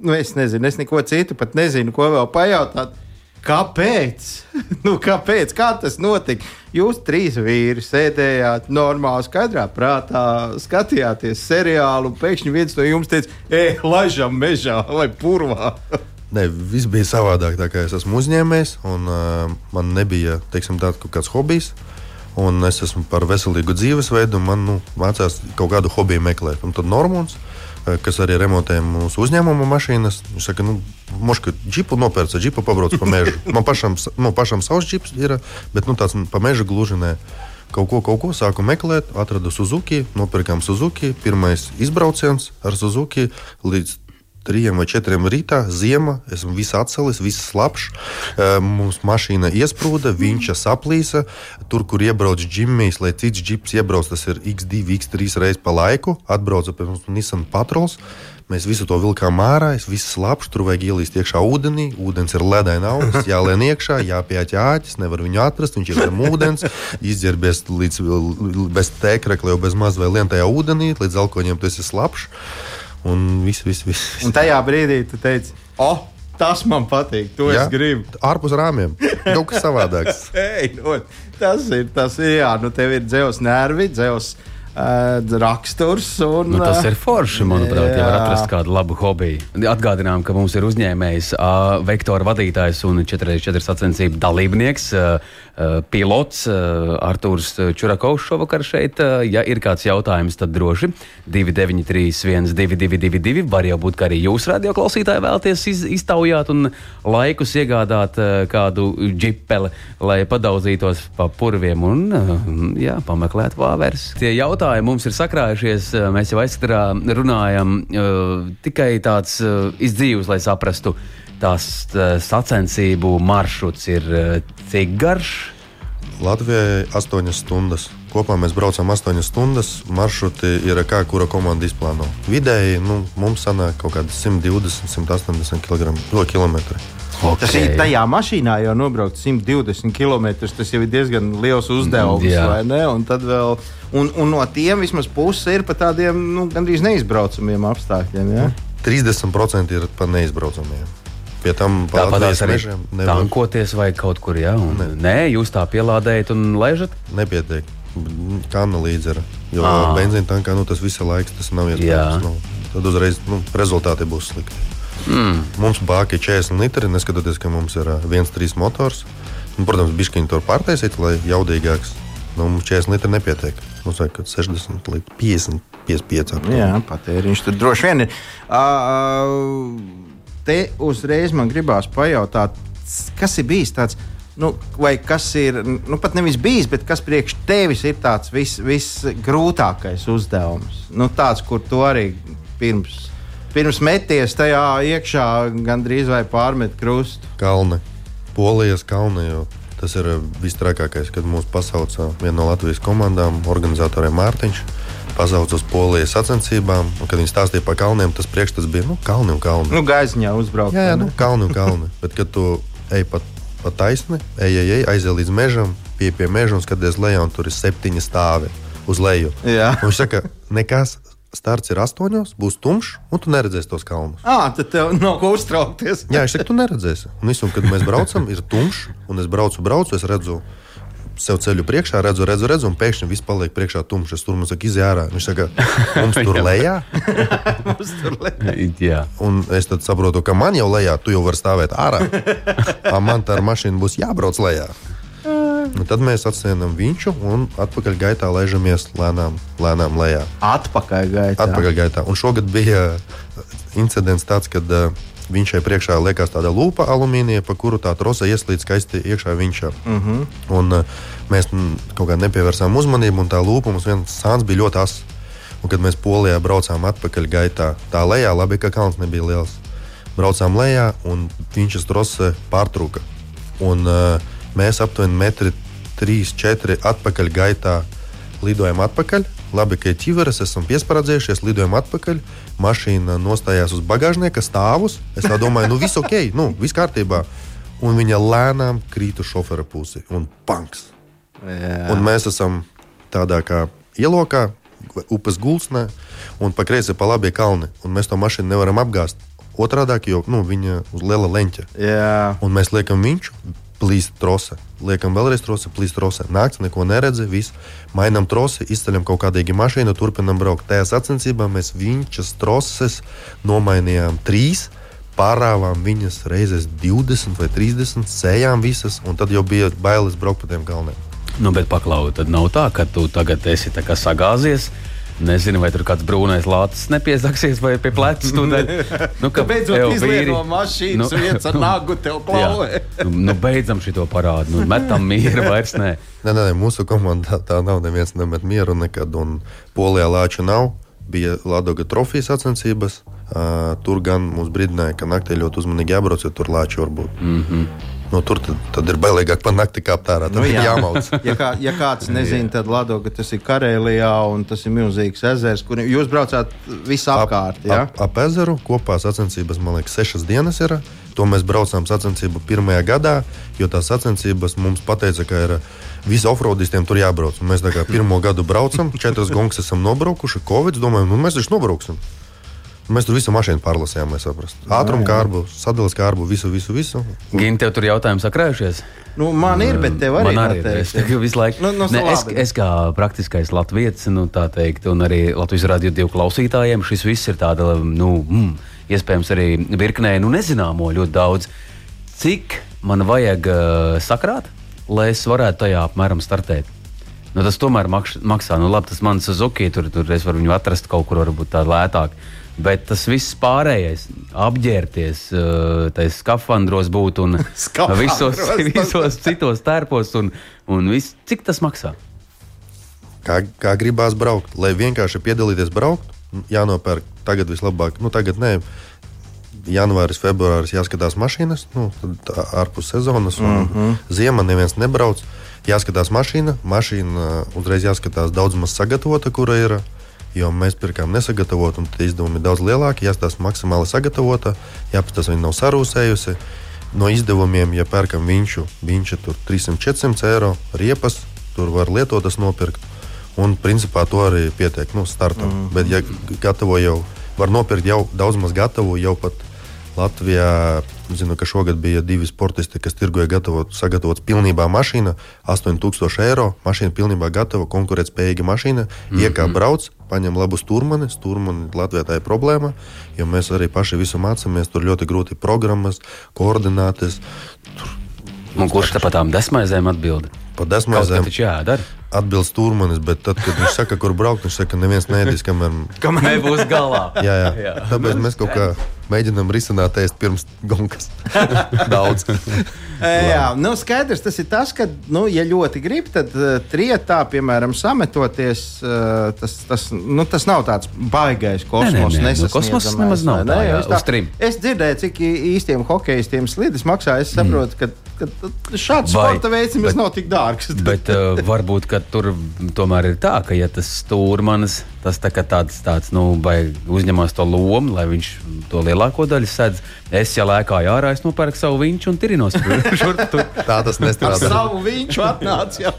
nu, es nezinu, es neko citu pat nezinu, ko vēl pajautāt. Kāpēc? nu, kāpēc? Kā tas notika? Jūs trīs vīri sēdējāt normāli, skaidrā prātā, skatījāties seriālu, un pēkšņi viens no jums teica, ej, laižam mežā vai purvā. Nē, viss bija savādāk. Es esmu uzņēmējs, un uh, man nebija teiksim, tāds kaut kāds hobijs. Un es esmu par veselīgu dzīvesveidu, un man nu, mācās kaut kādu hobiju meklēt. Un tad Normons uh, kas arī remontē mūsu uzņēmuma mašīnas. Viņš saka, nu, Moška džipu nopērca, džipu pabrauc pa mežu. Man pašam, nu, pašam savs džips ir, bet nu, tāds pa mežu gluži ne. Kaut ko, kaut ko sāku meklēt, atradu Suzuki, nopirkām Suzuki. Pirmais izbrauciens ar Suzuki līdz trījiem vai četriem rītā, ziema, esmu viss atcelis, viss slapjš. Mums mašīna iesprūda, viņš saplīsa. Tur, kur iebrauc ģimijs, lai cits džips iebrauc, tas ir X2, X3 reizes pa laiku. Atbrauca pie mums Nissan patrols. Mēs visu to vilkām ārā, es visu slapšu, tur vajag ielīst iekšā ūdenī. Ūdens ir ledaina augs, jālien iekšā, jāpieķ āķis, nevar viņu atrast. Viņš ir zem ūdens, izģērbies līdz bez tēkrekla, jau bez maz vai lien tajā ūdenī, līdz alkoņiem tas ir slapšs. Un viss, viss, viss. Un tajā brīdī tu teici, oh! Tas man patīk, to ja? es gribu. Ārpus rāmjiem. Kaut kas savādāks. Ei, no, tas ir, tas ir, jā, nu tev ir dzēvs nervi, dzēvs raksturs. Un, nu, tas ir forši, manuprāt, jā. ja var atrast kādu labu hobiju. Atgādinām, ka mums ir uzņēmējs, vektora vadītājs un 4x4 sacensību dalībnieks, pilots Artūrs Čurakovs šovakar šeit. Ja ir kāds jautājums, tad droši 293, 1222. Var jau būt, ka arī jūs, radioklausītāji, vēlaties iz, iztaujāt un laikus iegādāt kādu džipeli, lai padauzītos pa purviem un jā, pameklētu vāveres. Tie jautājumi jautājumi mums ir sakrājušies. Mēs jau aizskarā runājam uh, tikai tāds uh, izdzīvs, lai saprastu, tās uh, sacensību maršruts ir cik garš. Latvijai 8 stundas. Kopā mēs braucam 8 stundas. Maršruti ir kā kura komanda izplāno. Vidēji nu, mums sanāk kaut kādi 120, 180 km. Okay. Tas ir tajā mašīnā jau nobraukt 120 km. Tas jau ir diezgan liels uzdevums. Mm, un, vēl, un, un no tiem vismaz puse ir pa tādiem nu, gandrīz neizbraucamiem apstākļiem. Ja? 30% ir pa neizbraucamiem. Pie tam tāpatās arī tankoties vai kaut kur, jā. Un, nē. nē, jūs tā pielādējat un laižat? Nepietiek. Kāna līdzera. Jo benzīna tankā nu, tas visu laiku tas nav iespējams. Nu, tad uzreiz nu, rezultāti būs slikti. Mm. Mums bāka ir 40 litri, neskatoties, ka mums ir 1,3 motors. Un, protams, bišķiņi tur pārtaisīt, lai jaudīgāks. Nu, mums 40 litri nepietiek. Mums vajag 60 līdz 50, 55. Aptuveni. Jā, patēriņš tur droši vien ir. Uh, te uzreiz man gribās pajautāt, kas ir bijis tāds. Nu, vai kas ir, nu, pat nevis bijis, bet kas priekš tevis ir tāds visgrūtākais vis uzdevums? Nu, tāds, kur tu arī pirms pirms meties tajā iekšā, gandrīz vai pārmet krustu. Kalni, Polijas kalni. Tas ir visstrakākais, kad mūs pasauca viena no Latvijas komandām, organizatoriem Mārtiņš. Pasauca uz polijas sacensībām, un kad viņi stāstīja par kalniem, tas priekšstats bija nu, kalni un kalni. Nu, gaisņā uzbraukt. Jā, jā nu, kalni un kalni. Bet, kad tu ej pa, pa taisni, ej, ej, ej, aiziet līdz mežam, pie, pie meža un skaties lejā, un tur ir septiņi stāvi uz leju. Viņš saka, nekas starts ir astoņos, būs tumšs, un tu neredzēsi tos kalnus. Ah, tad tev nav ko uztraukties. Jā, es saku, tu neredzēsi. Un, visu, un kad mēs braucam, ir tumšs, un es braucu, braucu, es redzu. Sev ceļu priekšā, redzu, redzu, redzu, un pēkšņi viss paliek priekšā tumšs. Es tur mums saka, izjā ārā. Viņš saka, mums tur lejā. mums tur lejā. un es tad saprotu, ka man jau lejā, tu jau vari stāvēt ārā. man tā ar mašīnu būs jābrauc lejā. Nu, tad mēs atsēžam viņu un atpakaļ gaitā laižamies lēnām, lēnām lejā. Atpakaļ gaitā. Atpakaļ gaitā. Un šogad bija incidents tāds, kad uh, viņš šeit priekšā liekas tāda lupa alumīnija, pa kuru tā trosa ieslīd skaisti iekšā viņšā. Uh mhm. -huh. un, uh, mēs kaut kā nepievērsām uzmanību, un tā lupa mums viens sāns bija ļoti asins. Un, kad mēs polijā braucām atpakaļ gaitā, tā lejā, labi, ka kalns nebija liels. Braucām lejā, un viņš trose pārtrūka. Un, uh, Mēs aptuveni metri 3-4 atpakaļ gaitā lidojam atpakaļ. Labi, ka ir ķiveres, esam piesprādzējušies, lidojam atpakaļ. Mašīna nostājās uz bagāžnieka stāvus. Es domāju, nu viss ok, nu, viss kārtībā. Un viņa lēnām krīt uz šofera pusi un panks. Jā. Un mēs esam tādā kā ielokā, upes gulsnē, un pa kreisi pa labi kalni. Un mēs to mašīnu nevaram apgāzt. Otrādi, jo nu, viņa uz liela leņķa. Jā. Un mēs liekam viņu plīst trose. Liekam, vēlreiz trose, plīst trose. Nakts neko neredzi, viss. Mainām trosi, izceļam kaut kādīgi mašīnu, turpinam braukt. Tajā sacensībā mēs viņas troses nomainījām trīs. Pārāvām viņas reizes 20 vai 30, sējām visas, un tad jau bija bailes braukt pa tiem kalniem. Nu, bet paklausīt, tad nav tā, ka tu tagad esi sagāzies Nezinu, vai tur kāds brūnais lācis nepiezaksies vai pie pleca studēt. Nu, ka beidzot izliet no mašīnas, nu, viens ar nagu tev plauvē. nu, nu, beidzam šo parādu, nu, metam mieru vairs nē. Nē, nē, mūsu komandā tā nav. Neviens nemet mieru nekad, un polijā lāču nav. Bija Latvijas trofejas sacensības, Uh, tur gan mums brīdināja, ka naktī ļoti uzmanīgi jābrauc, jo tur lāči var būt. Mm -hmm. Nu, tur tad, tad ir bailīgāk pa nakti kāpt ārā. Nu, jā. jāmauc. ja, kā, ja kāds nezina, tad Lado, ka tas ir Karēlijā un tas ir milzīgs ezers, kur jūs braucāt visapkārt. Ja? Ap, ap ezeru kopā sacensības, man liekas, sešas dienas ir. To mēs braucām sacensību pirmajā gadā, jo tās sacensības mums pateica, ka ir visi offroadistiem tur jābrauc. Un mēs tā kā pirmo gadu braucam, četras gongas esam nobraukuši, Covid, domājam, nu mēs taču nobrauksim. Mēs tur visu mašīnu pārlasījām, lai saprastu. Ātrumu kārbu, sadalījuma kārbu, visu, visu. visu. Gan tev tur jautājums sakrājušies? Nu, man ir, bet tev arī man ir. Es laiku. Nu, nu, ne, es, es kā praktiskais latviečs, nu, tā teikt, un arī Latvijas radio divu klausītājiem, šis viss ir tāda, nu, mm, iespējams, arī virknē, nu, nezināmo ļoti daudz. Cik man vajag uh, sakrāt, lai es varētu tajā apmēram startēt? Nu, tas tomēr makš, maksā. Nu, labi, tas mans Zuki, tur, tur es varu viņu atrast kaut kur, varbūt tā lētāk. Bet tas viss pārējais, apģērbties, eh, tā skafandros būt un visos, visos citos tērpos, un, un viss, cik tas maksā? Kā, kā gribās braukt, lai vienkārši piedalīties braukt, jānopērk tagad vislabāk, nu tagad ne. Janvāris, februāris jāskatās mašīnas, nu, ārpus sezonas, un mm -hmm. ziemā neviens nebrauc. Jāskatās mašīna, mašīna uzreiz jāskatās daudz maz sagatavota, kura ir. Uh, jo mēs pirkām nesagatavotu, un izdevumi ir daudz lielāki. Jāstāsta maksimāli sagatavota, jāpastāsta, viņa nav sarūsējusi. No izdevumiem, ja pērkam viņš, viņš ir 300-400 eiro, riepas, tur var lietotas nopirkt. Un principā to arī pietiek nu, startam. Mm. Bet, ja gatavo jau, var nopirkt jau daudz maz gatavu, jau pat Latvijā zinu, ka šogad bija divi sportisti, kas tirgoja gatavot, sagatavots pilnībā mašīna, 8000 eiro. Mašīna pilnībā gatava, konkurētspējīga mašīna. Mm -hmm. Iekāp brauc, paņem labus turmani. Turmani Latvijā tā ir problēma, jo mēs arī paši visu mācāmies. Tur ļoti grūti programmas, koordinātes. Tur, Un kurš tā par tām desmaizēm atbild? Par desmaizēm. Tas jā, dara atbilst turmanis, bet tad, kad viņš saka, kur braukt, viņš saka, ka neviens neēdīs, kamēr, kamēr būs galā. jā, jā. jā. Tāpēc mēs kaut kā mēģinām risināt ēst pirms gonkas. Daudz. jā, nu skaidrs, tas ir tas, ka, nu, ja ļoti grib, tad uh, trietā, piemēram, sametoties, uh, tas, tas, nu, tas nav tāds baigais kosmos. Nē, nē, nē. Nu, kosmos nemaz nav. Ne, tā, jā, jā, tā, es dzirdēju, cik īstiem hokeistiem slidis maksā. Es saprotu, mm. ka ka šāds sporta veids bet, nav tik dārgs. bet uh, varbūt tur tomēr ir tā, ka ja tas stūrmanis tas tā tāds, tāds nu, uzņemas to lomu, lai viņš to lielāko daļu sedz. Es, ja lēkāju ārā, es nopērku savu viņu un tirinos šurp tur. tā tas nestrādā. savu viņu atnāca jau.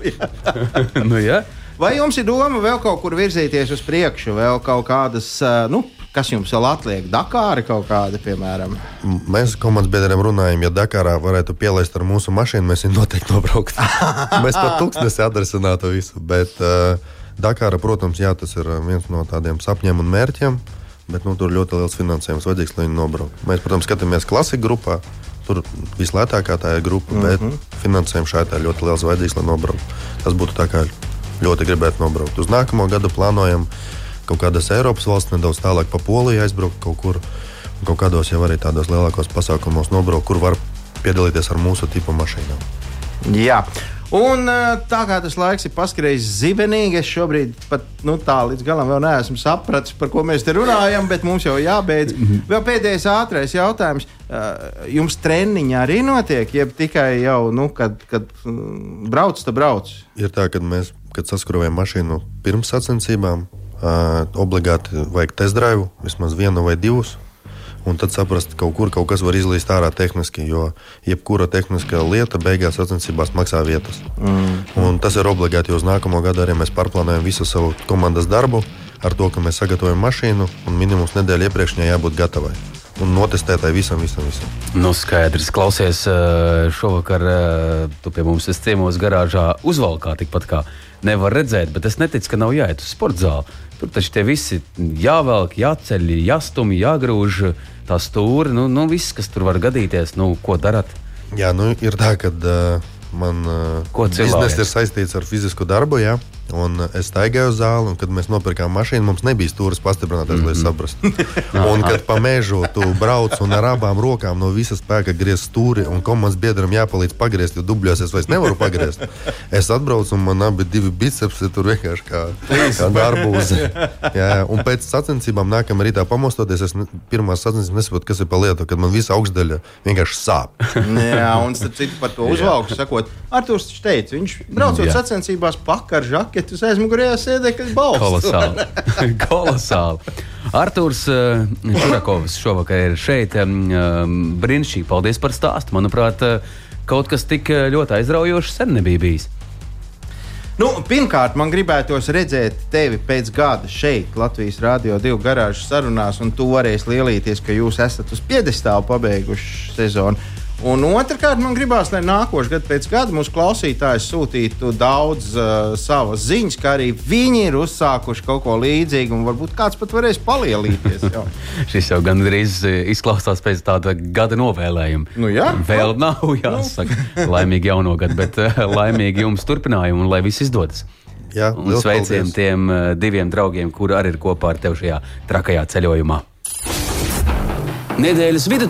nu, ja? Vai jums ir doma vēl kaut kur virzīties uz priekšu, vēl kaut kādas, nu, Kas jums vēl atliek? Dakāra kaut kāda, piemēram? Mēs komandas biedriem runājam, ja Dakarā varētu pielaist ar mūsu mašīnu, mēs viņu noteikti nobrauktu. mēs pat tūkstnesi atrisinātu visu. Bet uh, Dakāra, protams, jā, tas ir viens no tādiem sapņiem un mērķiem. Bet nu, tur ļoti liels finansējums vajadzīgs, lai viņi nobrauktu. Mēs, protams, skatāmies klasika grupā. Tur vislētākā tā ir grupa, mm -hmm. bet mhm. finansējums šai tā ļoti liels vajadzīgs, lai nobrauktu. Tas būtu tā kā ļoti gribētu nobraukt. Uz nākamo gadu plānojam kaut kādas Eiropas valsts, nedaudz tālāk pa Poliju aizbraukt kaut kur. Kaut kādos jau arī tādos lielākos pasākumos nobraukt, kur var piedalīties ar mūsu tipu mašīnām. Jā. Un tā kā tas laiks ir paskrējis zibenīgi, es šobrīd pat nu, tā līdz galam vēl neesmu sapratis, par ko mēs te runājam, bet mums jau jābeidz. Mhm. Vēl pēdējais ātrais jautājums. Jums treniņi arī notiek, jeb tikai jau, nu, kad, kad brauc, tad brauc? Ir tā, ka mēs, kad saskrūvējam mašīnu pirms sacensībām, obligāti vajag test drive, vismaz vienu vai divus. Un tad saprast, ka kaut kur kaut kas var izlīst ārā tehniski, jo jebkura tehniska lieta beigās sacensībās maksā vietas. Mm. Un tas ir obligāti, jo uz nākamo gadu arī mēs pārplānojam visu savu komandas darbu ar to, ka mēs sagatavojam mašīnu un minimums nedēļa iepriekš jābūt gatavai un notestētai visam, visam, visam. Nu, skaidrs, klausies, šovakar tu pie mums esi ciemos garāžā uzvalkā tikpat kā nevar redzēt, bet es neticu, ka nav jāiet uz sporta zāli. Tur taču tie visi jāvelk, jāceļ, jāstumj, jāgrūž tā stūri. Nu, nu, viss, kas tur var gadīties, nu, ko darat? Jā, nu, ir tā, ka uh, man uh, biznesa ir saistīts ar fizisku darbu. Jā. Un es staigāju uz zāli, un kad mēs nopirkām mašīnu, mums nebija stūris pastiprinātais, mm -hmm. lai mhm. saprastu. un kad pa mežu tu brauc un ar abām rokām no visas spēka griez stūri, un komandas biedram jāpalīdz pagriezt, jo dubļos es vairs nevaru pagriezt. Es atbraucu, un man abi divi bicepsi tur vienkārši kā, kā darbūzi. Jā, un pēc sacensībām nākamā rītā pamostoties, es pirmās sacensības nesaprotu, kas ir pa lietu, kad man visa augstdaļa vienkārši sāp. Jā, un starp citu par to uzvalku sakot, Artūrs teica, viņš braucot sacensībās pakar žaketi raķetes uz aizmugurējā sēdekļa balsts. Kolosāli. Kolosāli. Arthurs uh, Čurakovs šovakar ir šeit. Brīnišķīgi, paldies par stāstu. Manuprāt, uh, kaut kas tik ļoti aizraujošs sen nebija bijis. Nu, pirmkārt, man gribētos redzēt tevi pēc gada šeit, Latvijas Rādio 2 garāžas sarunās, un tu varēsi lielīties, ka jūs esat uz piedestāla pabeiguši sezonu. Un otrkārt, man gribās, lai nākošais gads pēc gada mūsu klausītājs sūtītu daudz uh, savas ziņas, kā arī viņi ir uzsākuši kaut ko līdzīgu, un varbūt kāds pat varēs palielīties. Jau. Šis jau gandrīz uh, izklausās pēc tāda gada novēlējuma. Nu, jā, Vēl nav jāsaka, nu. laimīgi jauno gadu, bet uh, laimīgi jums turpinājumu un lai viss izdodas. Jā, un sveicien tiem uh, diviem draugiem, kuri arī ir kopā ar tevi šajā trakajā ceļojumā. Nedēļas vidū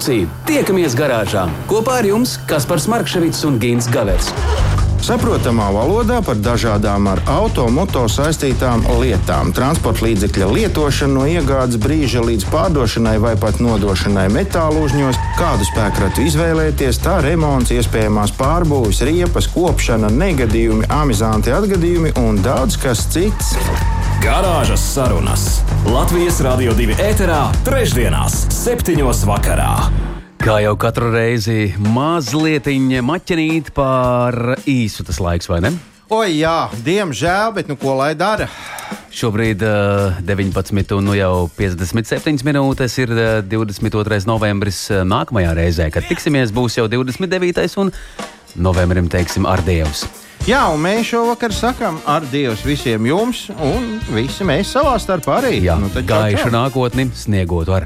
tiekamies garāžā kopā ar jums Kaspars Markevits un Gins Gavets. Saprotamā valodā par dažādām ar automoto saistītām lietām, transporta līdzekļa lietošanu no iegādes brīža līdz pārdošanai vai pat nodošanai metālu uzņos, kādu spēkratu izvēlēties, tā remonts, iespējamās pārbūves, riepas, kopšana, negadījumi, amizanti atgadījumi un daudz kas cits. Garāžas sarunas Latvijas Rādio 2 ēterā, trešdienās, septiņos vakarā. Kā jau katru reizi, mazliet maķinīt par īsu tas laiks, vai ne? O, jā, diemžēl, bet nu ko lai dara? Šobrīd uh, 19, un nu jau 57 minūtes ir uh, 22. novembris. Uh, nākamajā reizē, kad tiksimies, būs jau 29. un novembrim teiksim ar Dievs. Jā, un mēs šovakar sakām ar Dievu visiem jums, un visi mēs savā starpā arī. Jā, nu, gaišu nākotni sniegot var.